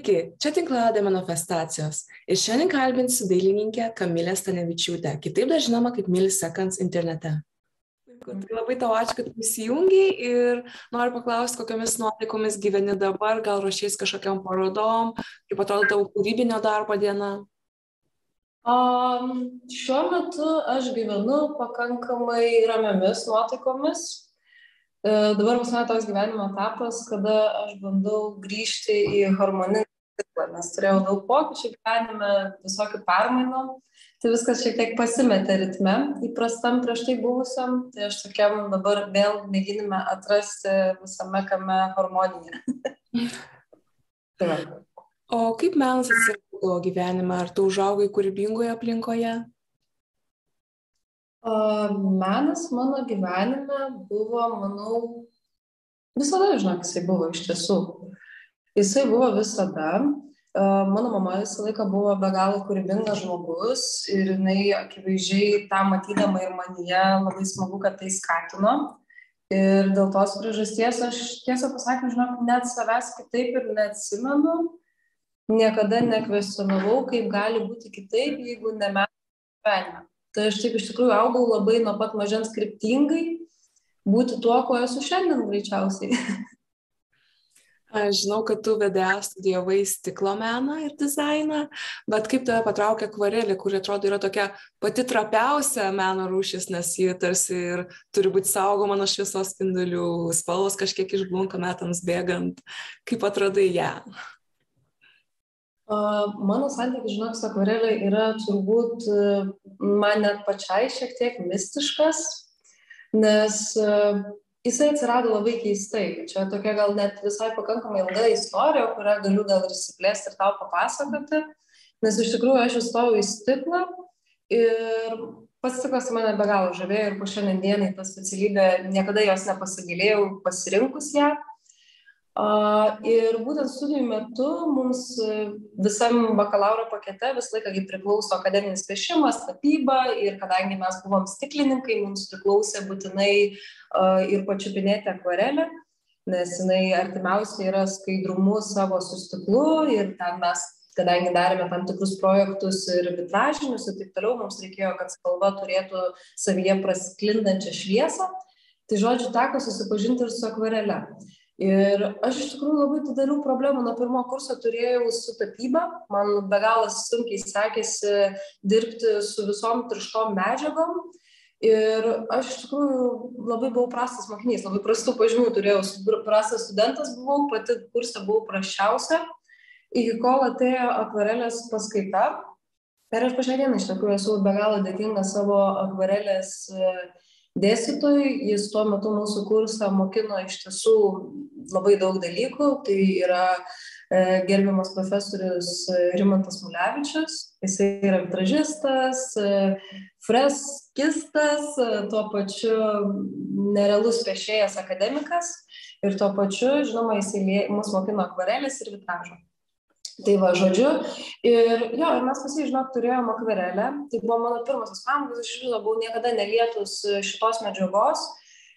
Sveiki, čia tinklaladė manifestacijos ir šiandien kalbinsiu dailininkę Kamilę Stanevičiūtę, kitaip dar žinoma kaip Milliseconds internete. Tai labai tau ačiū, kad prisijungiai ir noriu paklausti, kokiamis nuotaikomis gyveni dabar, gal ruošiais kažkokiam parodom, kaip atrodo tavo kūrybinio darbo diena. Um, šiuo metu aš gyvenu pakankamai ramiamis nuotaikomis. E, dabar pas mane toks gyvenimo etapas, kada aš bandau grįžti į harmoninį ciklą, nes turėjau daug pokyčių gyvenime, visokių permainų, tai viskas šiek tiek pasimetė ritme įprastam prieš tai buvusiam, tai aš tokiam dabar vėl mėginime atrasti visame kame harmoniją. tai o kaip menas atsirado gyvenime, ar tu užaugai kūrybingoje aplinkoje? Menas mano gyvenime buvo, manau, visada, žinok, jisai buvo iš tiesų. Jisai buvo visada. Mano mama visą laiką buvo be galo kūrybingas žmogus ir jinai akivaizdžiai tą matydama ir manyje labai smagu, kad tai skatino. Ir dėl tos priežasties aš tiesą pasakius, žinok, net savęs kitaip ir neatsimenu, niekada nekvestionavau, kaip gali būti kitaip, jeigu ne mes gyvenime. Tai aš taip iš tikrųjų augau labai nuo pat mažens kryptingai, būti tuo, kuo esu šiandien greičiausiai. Aš žinau, kad tu VDA studijavai stiklo meną ir dizainą, bet kaip tave patraukė akvarelė, kuri atrodo yra tokia pati trapiausia meno rūšis, nes ji tarsi ir turi būti saugoma nuo šviesos spindulių, spalvos kažkiek išblunka metams bėgant. Kaip atradai ją? Mano santykis, žinok, su akvarelė yra turbūt man net pačiai šiek tiek mistiškas, nes jisai atsirado labai keistai. Čia tokia gal net visai pakankamai ilga istorija, kurią galiu gal ir įsiplėsti ir tau papasakoti, nes iš tikrųjų aš įstojau į stiklą ir pats stiklas mane be galo žavėjo ir po šiandien dienai tą specialybę niekada jos nepasigilėjau pasirinkus ją. Ir būtent studijų metu mums visam bakalauro pakete visą laiką kaip priklauso akademinis piešimas, tapyba ir kadangi mes buvom stiklininkai, mums priklausė būtinai ir pačiupinėti akvarelę, nes jinai artimiausiai yra skaidrumu savo su stiklu ir ten mes, kadangi darėme tam tikrus projektus ir vitražinius ir taip toliau, mums reikėjo, kad spalva turėtų savyje prasklindančią šviesą. Tai žodžiu, teko susipažinti ir su akvarele ir aš iš tikrųjų labai didelių problemų nuo pirmo kurso turėjau su tapyba. Man be galo sunkiai sekėsi dirbti su visom tirštom medžiagom. Ir aš iš tikrųjų labai buvau prastas mokinys labai prastų pažymių turėjau. Prastas studentas buvau pati kurse buvau prasčiausia. Iki kol atėjo akvarelės paskaita. Ir aš dienai iš tikrųjų esu be galo dėkinga savo akvarelės dėstytojui jis tuo metu mūsų kursą mokino iš tiesų labai daug dalykų. Tai yra e, gerbiamas profesorius rimantas mulevičius. Jisai yra vitražistas e, freskistas e, tuo pačiu nerealus piešėjas akademikas. Ir tuo pačiu žinoma jisai mus mokino akvarelės ir vitražo Tai va, žodžiu. Ir jo, ir mes pas jį, žinok, turėjom akvarelę. Tai buvo mano pirmasis pamokas, aš viso buvau niekada nelietus šitos medžiagos.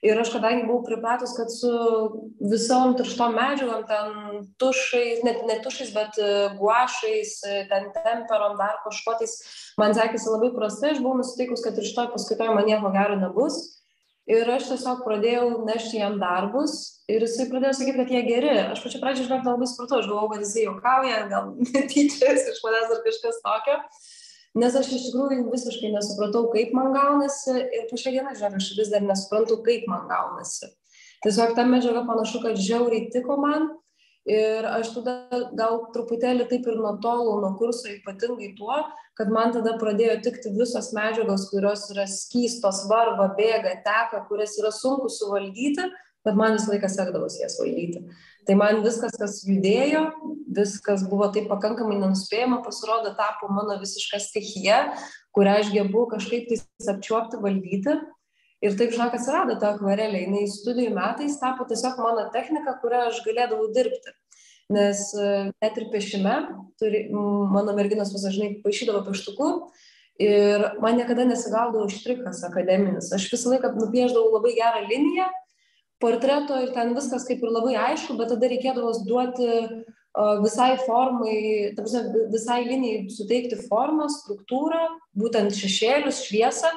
Ir aš kadangi buvau pripratus, kad su visom tirštom medžiagom, ten tušais, net ne tušais, bet e, guašais, e, ten temperom, dar kažkotais, man sekėsi labai prastai, aš buvau nusiteikus, kad ir šitoj paskaitoje man nieko gero nebus ir aš tiesiog pradėjau nešti jam darbus ir jisai pradėjo sakyti, kad jie geri. Aš pačiu pradžioje, žinok, nelabai supratau, aš galvojau, kad jisai juokauja, gal netyčias iš manęs ar kažkas tokio. Nes aš iš tikrųjų visiškai nesupratau, kaip man gaunasi ir po šią dieną, žinok, aš vis dar nesuprantu, kaip man gaunasi. Tiesiog ta medžiaga panašu, kad žiauriai tiko man ir aš tada gal truputėlį taip ir nutolau nuo kurso ypatingai tuo kad man tada pradėjo tikti visos medžiagos kurios yra skystos varva bėga teka kurias yra sunku suvaldyti bet man visą laiką sekdavosi jas valdyti. Tai man viskas kas judėjo viskas buvo taip pakankamai nenuspėjama pasirodo tapo mano visiška stichija kurią aš gebu kažkaip tais apčiuopti valdyti ir taip žinok atsirado ta akvarelė. Jinai studijų metais tapo tiesiog mano technika kuria aš galėdavau dirbti. Nes e, net ir piešime turi mano merginos vis dažnai paišydavo pieštuku ir man niekada nesigaudavo štrichas akademinis. Aš visą laiką nupiešdavau labai gerą liniją portreto ir ten viskas kaip ir labai aišku bet tada reikėdavo duoti visai formai, visai linijai suteikti formą, struktūrą, būtent šešėlius, šviesą.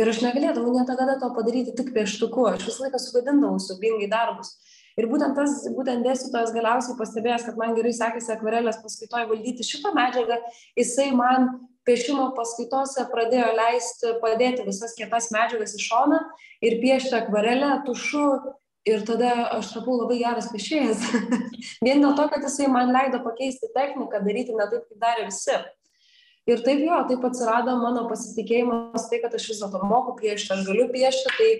Ir aš negalėdavau niekada to padaryti tik pieštuku, aš visą laiką sugadindavau subingai darbus. Ir būtent tas, būtent dėstytojas galiausiai pastebėjęs, kad man gerai sekėsi akvarelės paskaitoje valdyti šitą medžiagą, jisai man piešimo paskaitose pradėjo leisti padėti visas kietas medžiagas į šoną ir piešti akvarelę, tušu ir tada aš tapau labai geras piešėjas. Vien dėl to, kad jisai man leido pakeisti techniką, daryti ne taip, kaip darė visi. Ir taip jo, taip atsirado mano pasitikėjimas, tai, kad aš vis dėlto moku piešti, aš galiu piešti, tai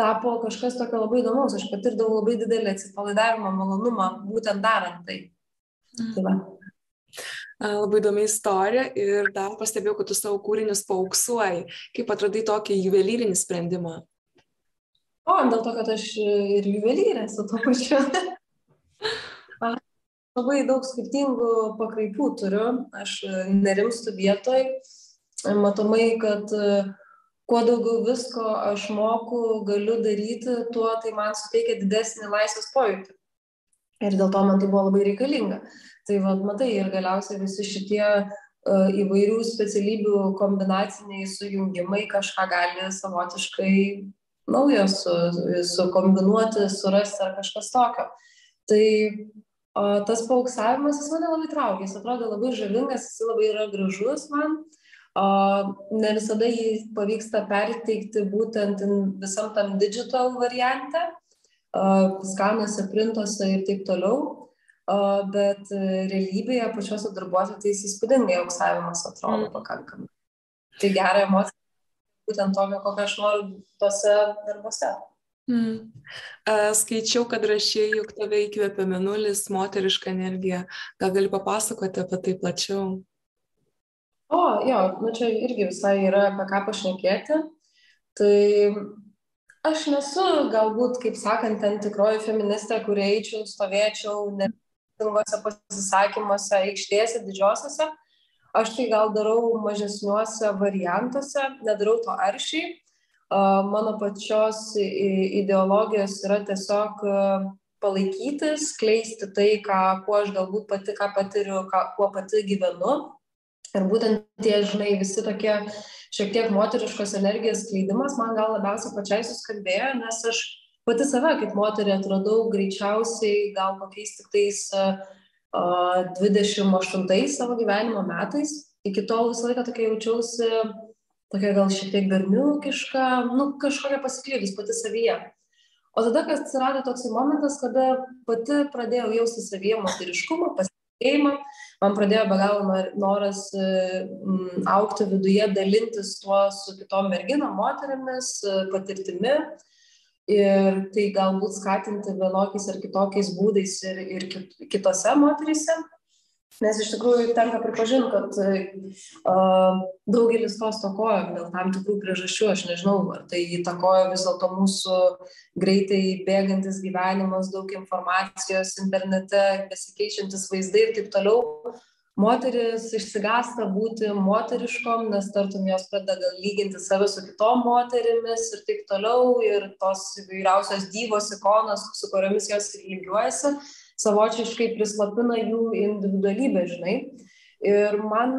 tapo kažkas tokio labai įdomaus, aš patirdavau labai didelį atsipalaidavimą, malonumą, būtent darant tai. Mm. tai va. Labai įdomi istorija ir dar pastebėjau, kad tu savo kūrinius pauksuoji. Kaip atradai tokį juvelyrinį sprendimą? O, dėl to, kad aš ir juvelyrė su to pačiu. Labai daug skirtingų pakraipų turiu, aš nerimstu vietoj, matomai, kad kuo daugiau visko aš moku, galiu daryti, tuo tai man suteikia didesnį laisvės pojūtį. Ir dėl to man tai buvo labai reikalinga. Tai vad, matai, ir galiausiai visi šitie uh, įvairių specialybių kombinaciniai sujungimai kažką gali savotiškai naujo su, sukombinuoti, surasti ar kažkas tokio. Tai o, tas pauksavimas, jis mane labai traukia, jis atrodo labai žavingas, jis labai yra gražus man. O, ne visada jį pavyksta perteikti būtent visam tam digital variante, skanuose, printuose ir taip toliau. O, bet realybėje pačiuose darbuose tai jis įspūdingai auksavimas atrodo mm. pakankamai. Tai gerą emociją būtent tokio, kokią aš noriu tose darbuose. Hmm. Skaičiau, kad rašiai, jog tave įkvėpia menulis, moteriška energija. Gal gali papasakoti apie tai plačiau? O, jo, nu čia irgi visai yra apie ką pašnekėti. Tai aš nesu galbūt, kaip sakant, ten tikroji feministė, kurie eičiau, stovėčiau, netingose pasisakymuose, aikštėse, didžiosiose aš tai gal darau mažesniuose variantuose, nedarau to aršiai. Mano pačios ideologijos yra tiesiog palaikyti, skleisti tai, ką, kuo aš galbūt pati, ką patiriu, ką, kuo pati gyvenu. Ir būtent tie, žinai, visi tokie šiek tiek moteriškos energijos skleidimas man gal labiausiai pačiai suskambėjo, nes aš pati save kaip moterį atradau greičiausiai gal kokiais tik tais uh, 28 savo gyvenimo metais. Iki tol visą laiką tokia jaučiausi, tokia gal šiek tiek berniukiška, nu, kažkokia pasiklydus pati savyje. O tada, kas atsirado toks momentas, kada pati pradėjau jausti savyje moteriškumą, pasitikėjimą, man pradėjo be galo noras m, aukti viduje, dalintis tuo su kitom merginom, moterimis, patirtimi ir tai galbūt skatinti vienokiais ar kitokiais būdais ir, ir kitose moteryse. Nes iš tikrųjų tenka pripažinti, kad uh, daugelis to stokoja dėl tam tikrų priežasčių. Aš nežinau, ar tai įtakoja vis dėlto mūsų greitai bėgantis gyvenimas, daug informacijos internete, besikeičiantis vaizdai ir taip toliau moteris išsigąsta būti moteriškom, nes tartum jos pradeda lyginti save su kitom moterimis ir taip toliau, ir tos įvairiausios dyvos ikonos, su kuriomis jos lygiuojasi, savočiškai prislapina jų individualybę, žinai. Ir man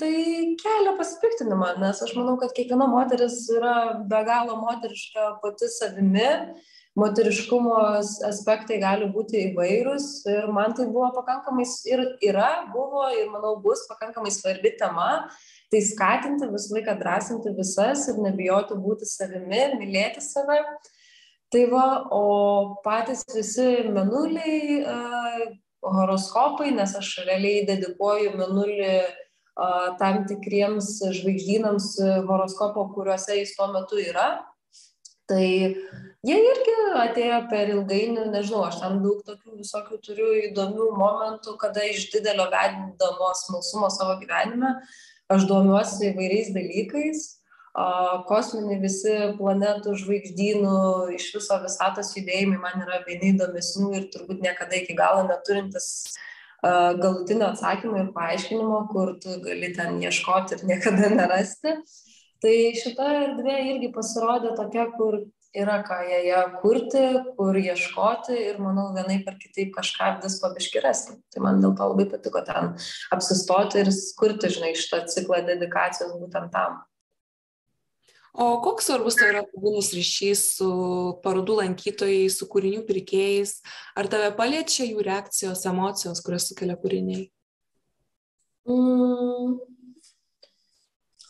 tai kelia pasipiktinimą, nes aš manau, kad kiekviena moteris yra be galo moteriška pati savimi moteriškumo aspektai gali būti įvairūs ir man tai buvo pakankamai ir yra, buvo ir manau bus pakankamai svarbi tema. Tai skatinti visą laiką drąsinti visas ir nebijoti būti savimi, mylėti save. Tai va, o patys visi menuliai, horoskopai, nes aš realiai dedikuoju menulį tam tikriems žvaigždynams horoskopo, kuriuose jis tuo metu yra. Tai jie irgi atėjo per ilgainių, nežinau, aš tam daug tokių visokių turiu įdomių momentų, kada iš didelio vedamo smalsumo savo gyvenime aš domiuosi įvairiais dalykais, kosminiai visi planetų, žvaigždynų, iš viso visatos judėjimai man yra vieni įdomesnių ir turbūt niekada iki galo neturintis galutinio atsakymo ir paaiškinimo, kur tu gali ten ieškoti ir niekada nerasti. Tai šita erdvė irgi pasirodė tokia, kur yra ką joje kurti, kur ieškoti ir manau vienai per kitaip kažką vis pabiškirasti. Tai man dėl to labai patiko ten apsistoti ir kurti, žinai, šitą ciklą dedikacijos būtent tam. O koks svarbus tau yra kūnus ryšys su parodų lankytojais, su kūrinių pirkėjais? Ar tave paliečia jų reakcijos, emocijos, kurias sukelia kūriniai? Mm,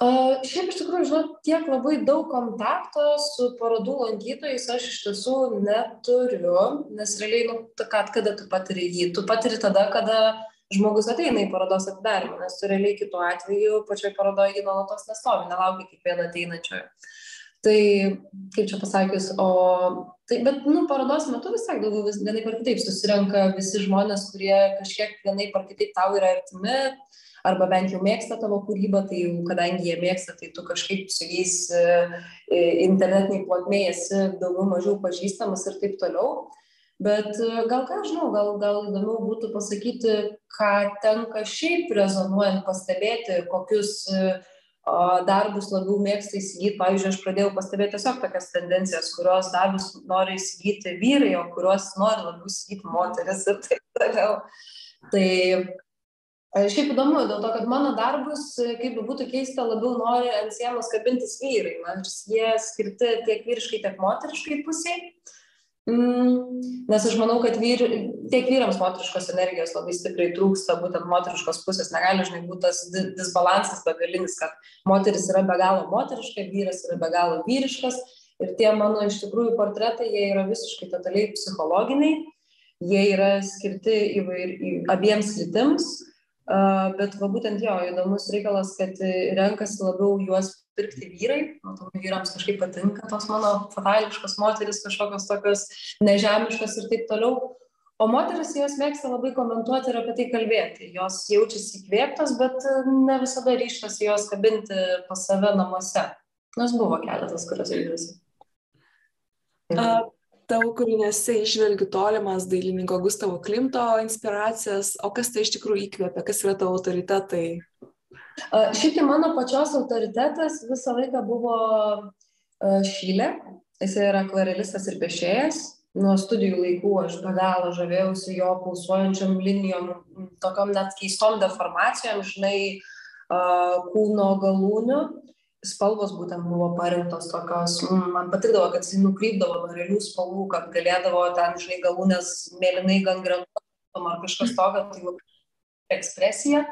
Šiaip iš tikrųjų, žinot, tiek labai daug kontakto su parodų lankytojais aš iš tiesų neturiu, nes realiai, nu, kad, kada tu patiri jį, tu patiri tada, kada žmogus ateina į parodos atidarimą, nes tu realiai kitu atveju pačioje parodoje jį nuolatos nestovi, nelaukia kiekvieno ateinančiojo. Tai, kaip čia pasakius, o, tai, bet, nu, parodos metu vis tiek daugiau vis vienaip ar kitaip susirenka visi žmonės, kurie kažkiek vienaip ar kitaip tau yra artimi, arba bent jau mėgsta tavo kūrybą, tai jau kadangi jie mėgsta, tai tu kažkaip su jais e, internetiniai plotmėje esi daugiau mažiau pažįstamas ir taip toliau. Bet e, gal ką žinau, gal, gal įdomiau būtų pasakyti, ką tenka šiaip rezonuojant pastebėti, kokius darbus labiau mėgsta įsigyti. Pavyzdžiui, aš pradėjau pastebėti tiesiog tokias tendencijas, kurios darbus nori įsigyti vyrai, o kuriuos nori labiau įsigyti moteris ir taip toliau. Tai Šiaip įdomu, dėl to, kad mano darbus, kaip būtų keista, labiau nori ant sienos kabintis vyrai, nors jie skirti tiek vyriškai, tiek moteriškai pusiai. Mm, nes aš manau, kad vyr, tiek vyrams moteriškos energijos labai stipriai trūksta, būtent moteriškos pusės negali, žinai, būti tas disbalansas begalinis, kad moteris yra be galo moteriška, vyras yra be galo vyriškas. Ir tie mano iš tikrųjų portretai, jie yra visiškai totaliai psichologiniai, jie yra skirti įvair, abiems lytims Bet va būtent jo, įdomus reikalas, kad renkasi labiau juos pirkti vyrai, matau, vyrams kažkaip patinka tos mano fatališkos moteris, kažkokios tokios nežemiškos ir taip toliau. O moteris jos mėgsta labai komentuoti ir apie tai kalbėti. Jos jaučiasi įkvėptos, bet ne visada ryštasi jos kabinti pas save namuose. Nors buvo keletas, kurios ryštasi tavo kūriniuose išvelgiu tolimas dailininko Gustavo Klimto inspiracijas, o kas tai iš tikrųjų įkvėpia, kas yra tavo autoritetai? Šiaip tai mano pačios autoritetas visą laiką buvo Šylė, jis yra akvarelistas ir piešėjas. Nuo studijų laikų aš be galo žavėjausi jo pulsuojančiam linijom, tokiam net keistom deformacijom, žinai, kūno galūnių spalvos būtent buvo parinktos tokios, mm, man patikdavo, kad jis nukrypdavo nuo realių spalvų, kad galėdavo ten, žinai, galūnės mėlynai gan gretom ar kažkas tokio, tai labai ekspresija.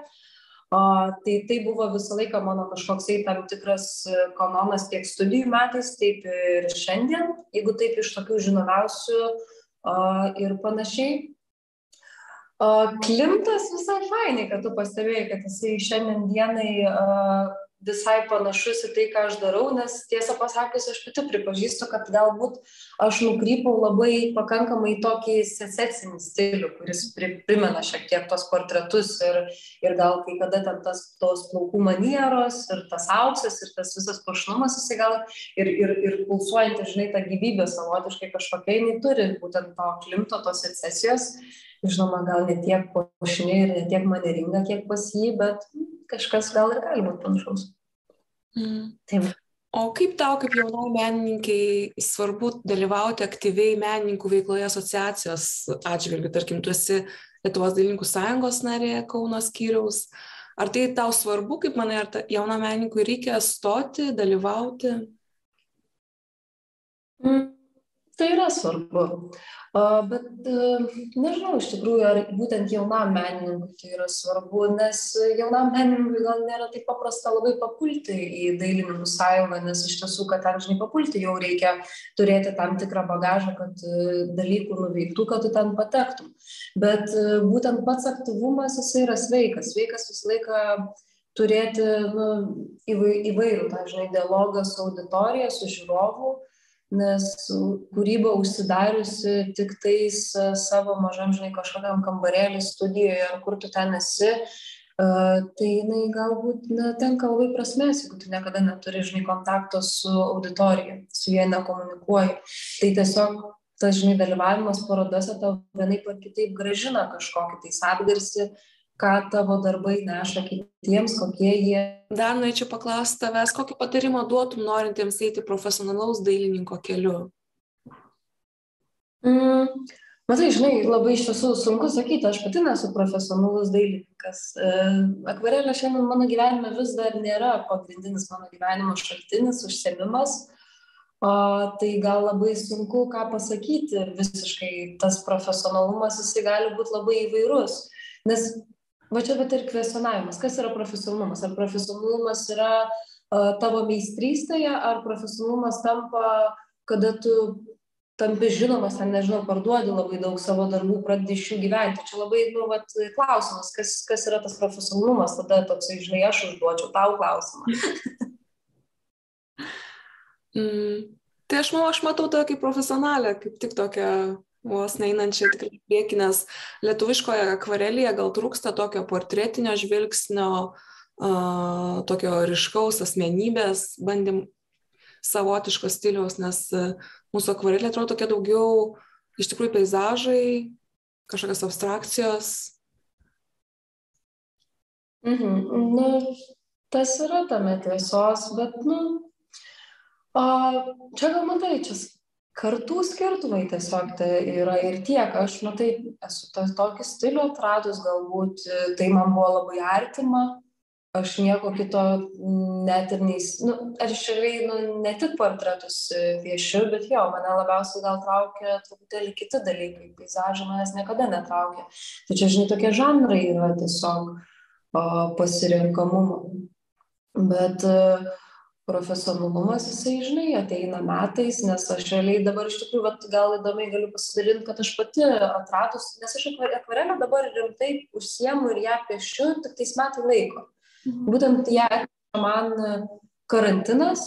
O, tai tai buvo visą laiką mano kažkoksai tam tikras kanonas tiek studijų metais, taip ir šiandien, jeigu taip iš tokių žinomiausių o, ir panašiai. O, Klimtas visai fainai, kad tu pastebėjai, kad jisai šiandien dienai uh, visai panašus į tai, ką aš darau, nes tiesą pasakius, aš pati pripažįstu, kad galbūt aš nukrypau labai pakankamai tokį sesecinį stilių, kuris pri, primena šiek tiek tos portretus ir, ir gal kai kada ten tas, tos plaukų manieros ir tas auksas ir tas visas pašnumas, jisai gal ir, ir, ir pulsuojantį, žinai, tą gyvybę savotiškai kažkokia, jinai turi būtent to klimto, tos secesijos. Žinoma, gal ne tiek puošni ir ne tiek maneringa, kiek pas jį, bet kažkas gal ir gali būti panašaus. Mm. Taip. O kaip tau, kaip jaunai menininkai, svarbu dalyvauti aktyviai menininkų veikloje asociacijos atžvilgiu? Tarkim, tu esi Lietuvos dailininkų sąjungos narė Kauno skyriaus. Ar tai tau svarbu, kaip manai, ar jaunam menininkui reikia stoti, dalyvauti? Mm. Tai yra svarbu. Bet nežinau iš tikrųjų, ar būtent jaunam menininkui tai yra svarbu, nes jaunam menininkui gal nėra taip paprasta labai papulti į dailininkų sąjungą, nes iš tiesų, kad ten, žinai, papulti jau reikia turėti tam tikrą bagažą, kad dalykų nuveiktų, kad tu ten patektum. Bet būtent pats aktyvumas jisai yra sveikas. Sveikas visą laiką turėti nu, įvairų, tą, žinai, dialogą su auditorija, su žiūrovu nes kūryba užsidariusi tik tais e, savo mažam, žinai, kažkokiam kambarėlį studijoje, ar kur tu ten esi, uh, tai jinai galbūt netenka labai prasmės, jeigu tu niekada neturi, žinai, kontakto su auditorija, su jie nekomunikuoji. Tai tiesiog tas, žinai, dalyvavimas parodose tau vienaip ar kitaip gražina kažkokį tais atgarsį, ką tavo darbai neša kitiems, kokie jie. Dar norėčiau paklausti tavęs, kokį patarimą duotum norintiems eiti profesionalaus dailininko keliu? Mm, matai, žinai, labai iš tiesų sunku sakyti, aš pati nesu profesionalus dailininkas. E, akvarelė šiandien mano gyvenime vis dar nėra pagrindinis mano gyvenimo šaltinis, užsiemimas. O, tai gal labai sunku ką pasakyti visiškai, tas profesionalumas jisai gali būti labai įvairus. Nes va čia bet ir kvestionavimas, kas yra profesionalumas? Ar profesionalumas yra uh, tavo meistrystėje, ar profesionalumas tampa, kada tu tampi žinomas, ten nežinau, parduodi labai daug savo darbų, pradedi iš jų gyventi. Čia labai, nu, vat, klausimas, kas, kas yra tas profesionalumas, tada toksai, žinai, aš užduočiau tau klausimą. mm, tai aš manau, aš matau tave kaip profesionalę, kaip tik tokią vos neinančią tikrai prieki, nes lietuviškoje akvarelėje gal trūksta tokio portretinio žvilgsnio, uh, tokio ryškaus asmenybės, bandym savotiško stiliaus, nes uh, mūsų akvarelė atrodo tokia daugiau iš tikrųjų peizažai, kažkokios abstrakcijos. Mhm. Nu, tas yra tame tiesos, bet, nu, o, čia gal matai, čia kartų skirtumai tiesiog tai yra ir tiek. Aš, matai, esu tas tokį stilių atradus, galbūt tai man buvo labai artima, aš nieko kito net ir neįs... Nu, aš realiai nu, ne tik portretus e, piešiu, bet jo, mane labiausiai gal traukia truputėlį kiti dalykai. Peizažai manęs niekada netraukia. Tai čia, žinai, tokie žanrai yra tiesiog pasirinkamumo. Bet uh, profesionalumas, jisai, žinai, ateina metais, nes aš realiai dabar iš tikrųjų, vat, gal įdomiai galiu pasidalinti, kad aš pati atradus, nes aš akvarelę dabar rimtai užsiemu ir ją piešiu tik tais metai laiko. Mhm. Būtent ją man karantinas,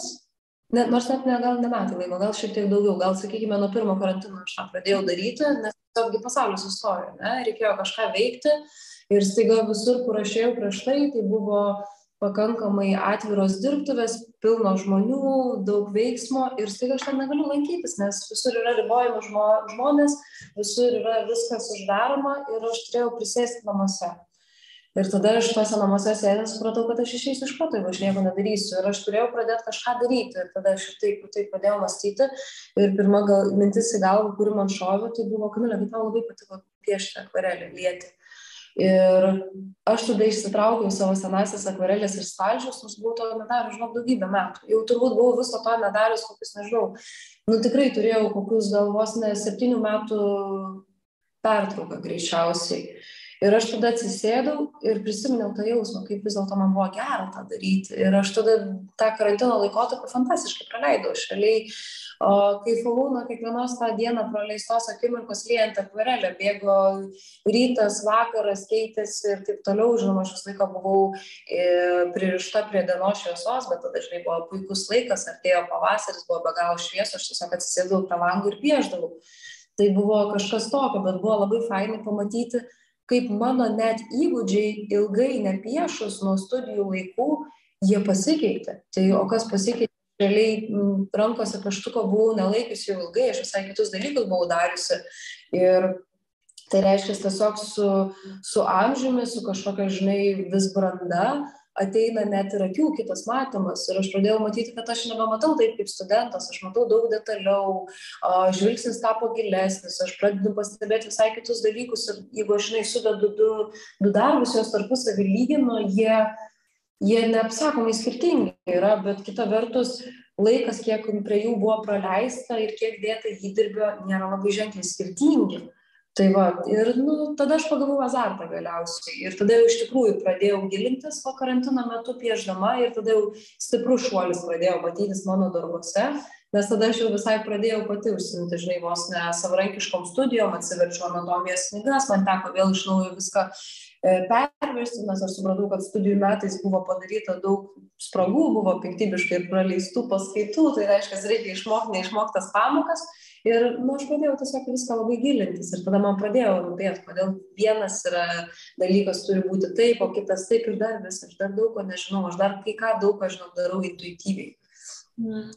net, nors net ne, gal ne metai laiko, gal šiek tiek daugiau, gal sakykime nuo pirmo karantino aš tą pradėjau daryti, nes tiesiog pasaulis sustojo, ne, reikėjo kažką veikti ir staiga visur, kur aš ėjau prieš tai, tai buvo pakankamai atviros dirbtuvės, pilno žmonių, daug veiksmo ir staiga aš ten negaliu lankytis, nes visur yra ribojami žmo, žmonės, visur yra viskas uždaroma ir aš turėjau prisėsti namuose. Ir tada aš tuose namuose sėdęs supratau, kad aš išeisiu iš proto, jeigu aš nieko nedarysiu. Ir aš turėjau pradėti kažką daryti. Ir tada aš taip, taip pradėjau mąstyti. Ir pirma gal, mintis į galvą, kuri man šovė, tai buvo, Kamilė, kad tau labai patiko piešti akvarelį, lieti. Ir aš tada išsitraukiau savo senasias akvarelės ir stalčius, nors buvau to nedarius, žinau, daugybę metų. Jau turbūt buvau viso to nedarius, kokius, nežinau, nu tikrai turėjau kokius galvos ne septynių metų pertrauką greičiausiai. Ir aš tada atsisėdau ir prisiminiau tą jausmą, kaip vis dėlto man buvo gera tą daryti. Ir aš tada tą karantino laikotarpį fantastiškai praleidau. Aš realiai kaifavau nuo kiekvienos tą dieną praleistos akimirkos liejant akvarelę. Bėgo rytas, vakaras, keitėsi ir taip toliau. Žinoma, aš visą laiką buvau e, pririšta prie dienos šviesos, bet tada dažnai buvo puikus laikas, artėjo pavasaris, buvo be galo švieso, aš tiesiog atsisėdau prie langų ir pieždavau. Tai buvo kažkas tokio, bet buvo labai fainai pamatyti, kaip mano net įgūdžiai ilgai nepiešus nuo studijų laikų, jie pasikeitė. Tai o kas pasikeitė? Realiai rankose pieštuko buvau nelaikiusi jau ilgai, aš visai kitus dalykus buvau dariusi. Ir tai reiškia tiesiog su, su amžiumi, su kažkokia, žinai, vis branda, ateina net ir akių kitas matymas. Ir aš pradėjau matyti, kad aš nebematau taip kaip studentas, aš matau daug detaliau, žvilgsnis tapo gilesnis, aš pradedu pastebėti visai kitus dalykus ir jeigu aš, žinai, sudedu du, du darbus, jos tarpusavį lyginu, jie, jie neapsakomai skirtingi yra, bet kita vertus, laikas, kiek prie jų buvo praleista ir kiek dėta įdirbio, nėra labai ženkliai skirtingi. Tai va ir nu tada aš pagavau azartą galiausiai. Ir tada jau iš tikrųjų pradėjau gilintis po karantino metu piešdama ir tada jau stiprus šuolis pradėjo matytis mano darbuose nes tada aš jau visai pradėjau pati užsiimti žinai vos ne savarankiškom studijom atsiverčiau anatomijos knygas man teko vėl iš naujo viską e, perversti nes aš supratau kad studijų metais buvo padaryta daug spragų buvo piktybiškai ir praleistų paskaitų tai reiškias reikia išmokt neišmoktas pamokas. Ir nu aš pradėjau tiesiog viską labai gilintis ir tada man pradėjo rūpėt kodėl vienas yra dalykas turi būti taip o kitas taip ir dar vis aš dar daug ko nežinau aš dar kai ką daug ką žinau darau intuityviai.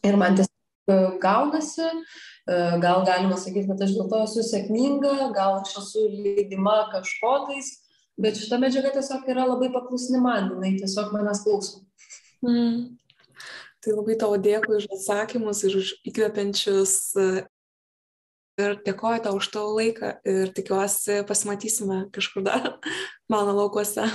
Ir man tiesiog e, gaunasi e, gal galima sakyti kad aš dėl to esu sėkminga gal aš esu lydima kažko tais bet šita medžiaga tiesiog yra labai paklusni man jinai tiesiog manęs klauso mm. Tai labai tau dėkui už atsakymus ir už įkvepiančius ir dėkoju tau už tavo laiką ir tikiuosi pasimatysime kažkur dar mano laukuose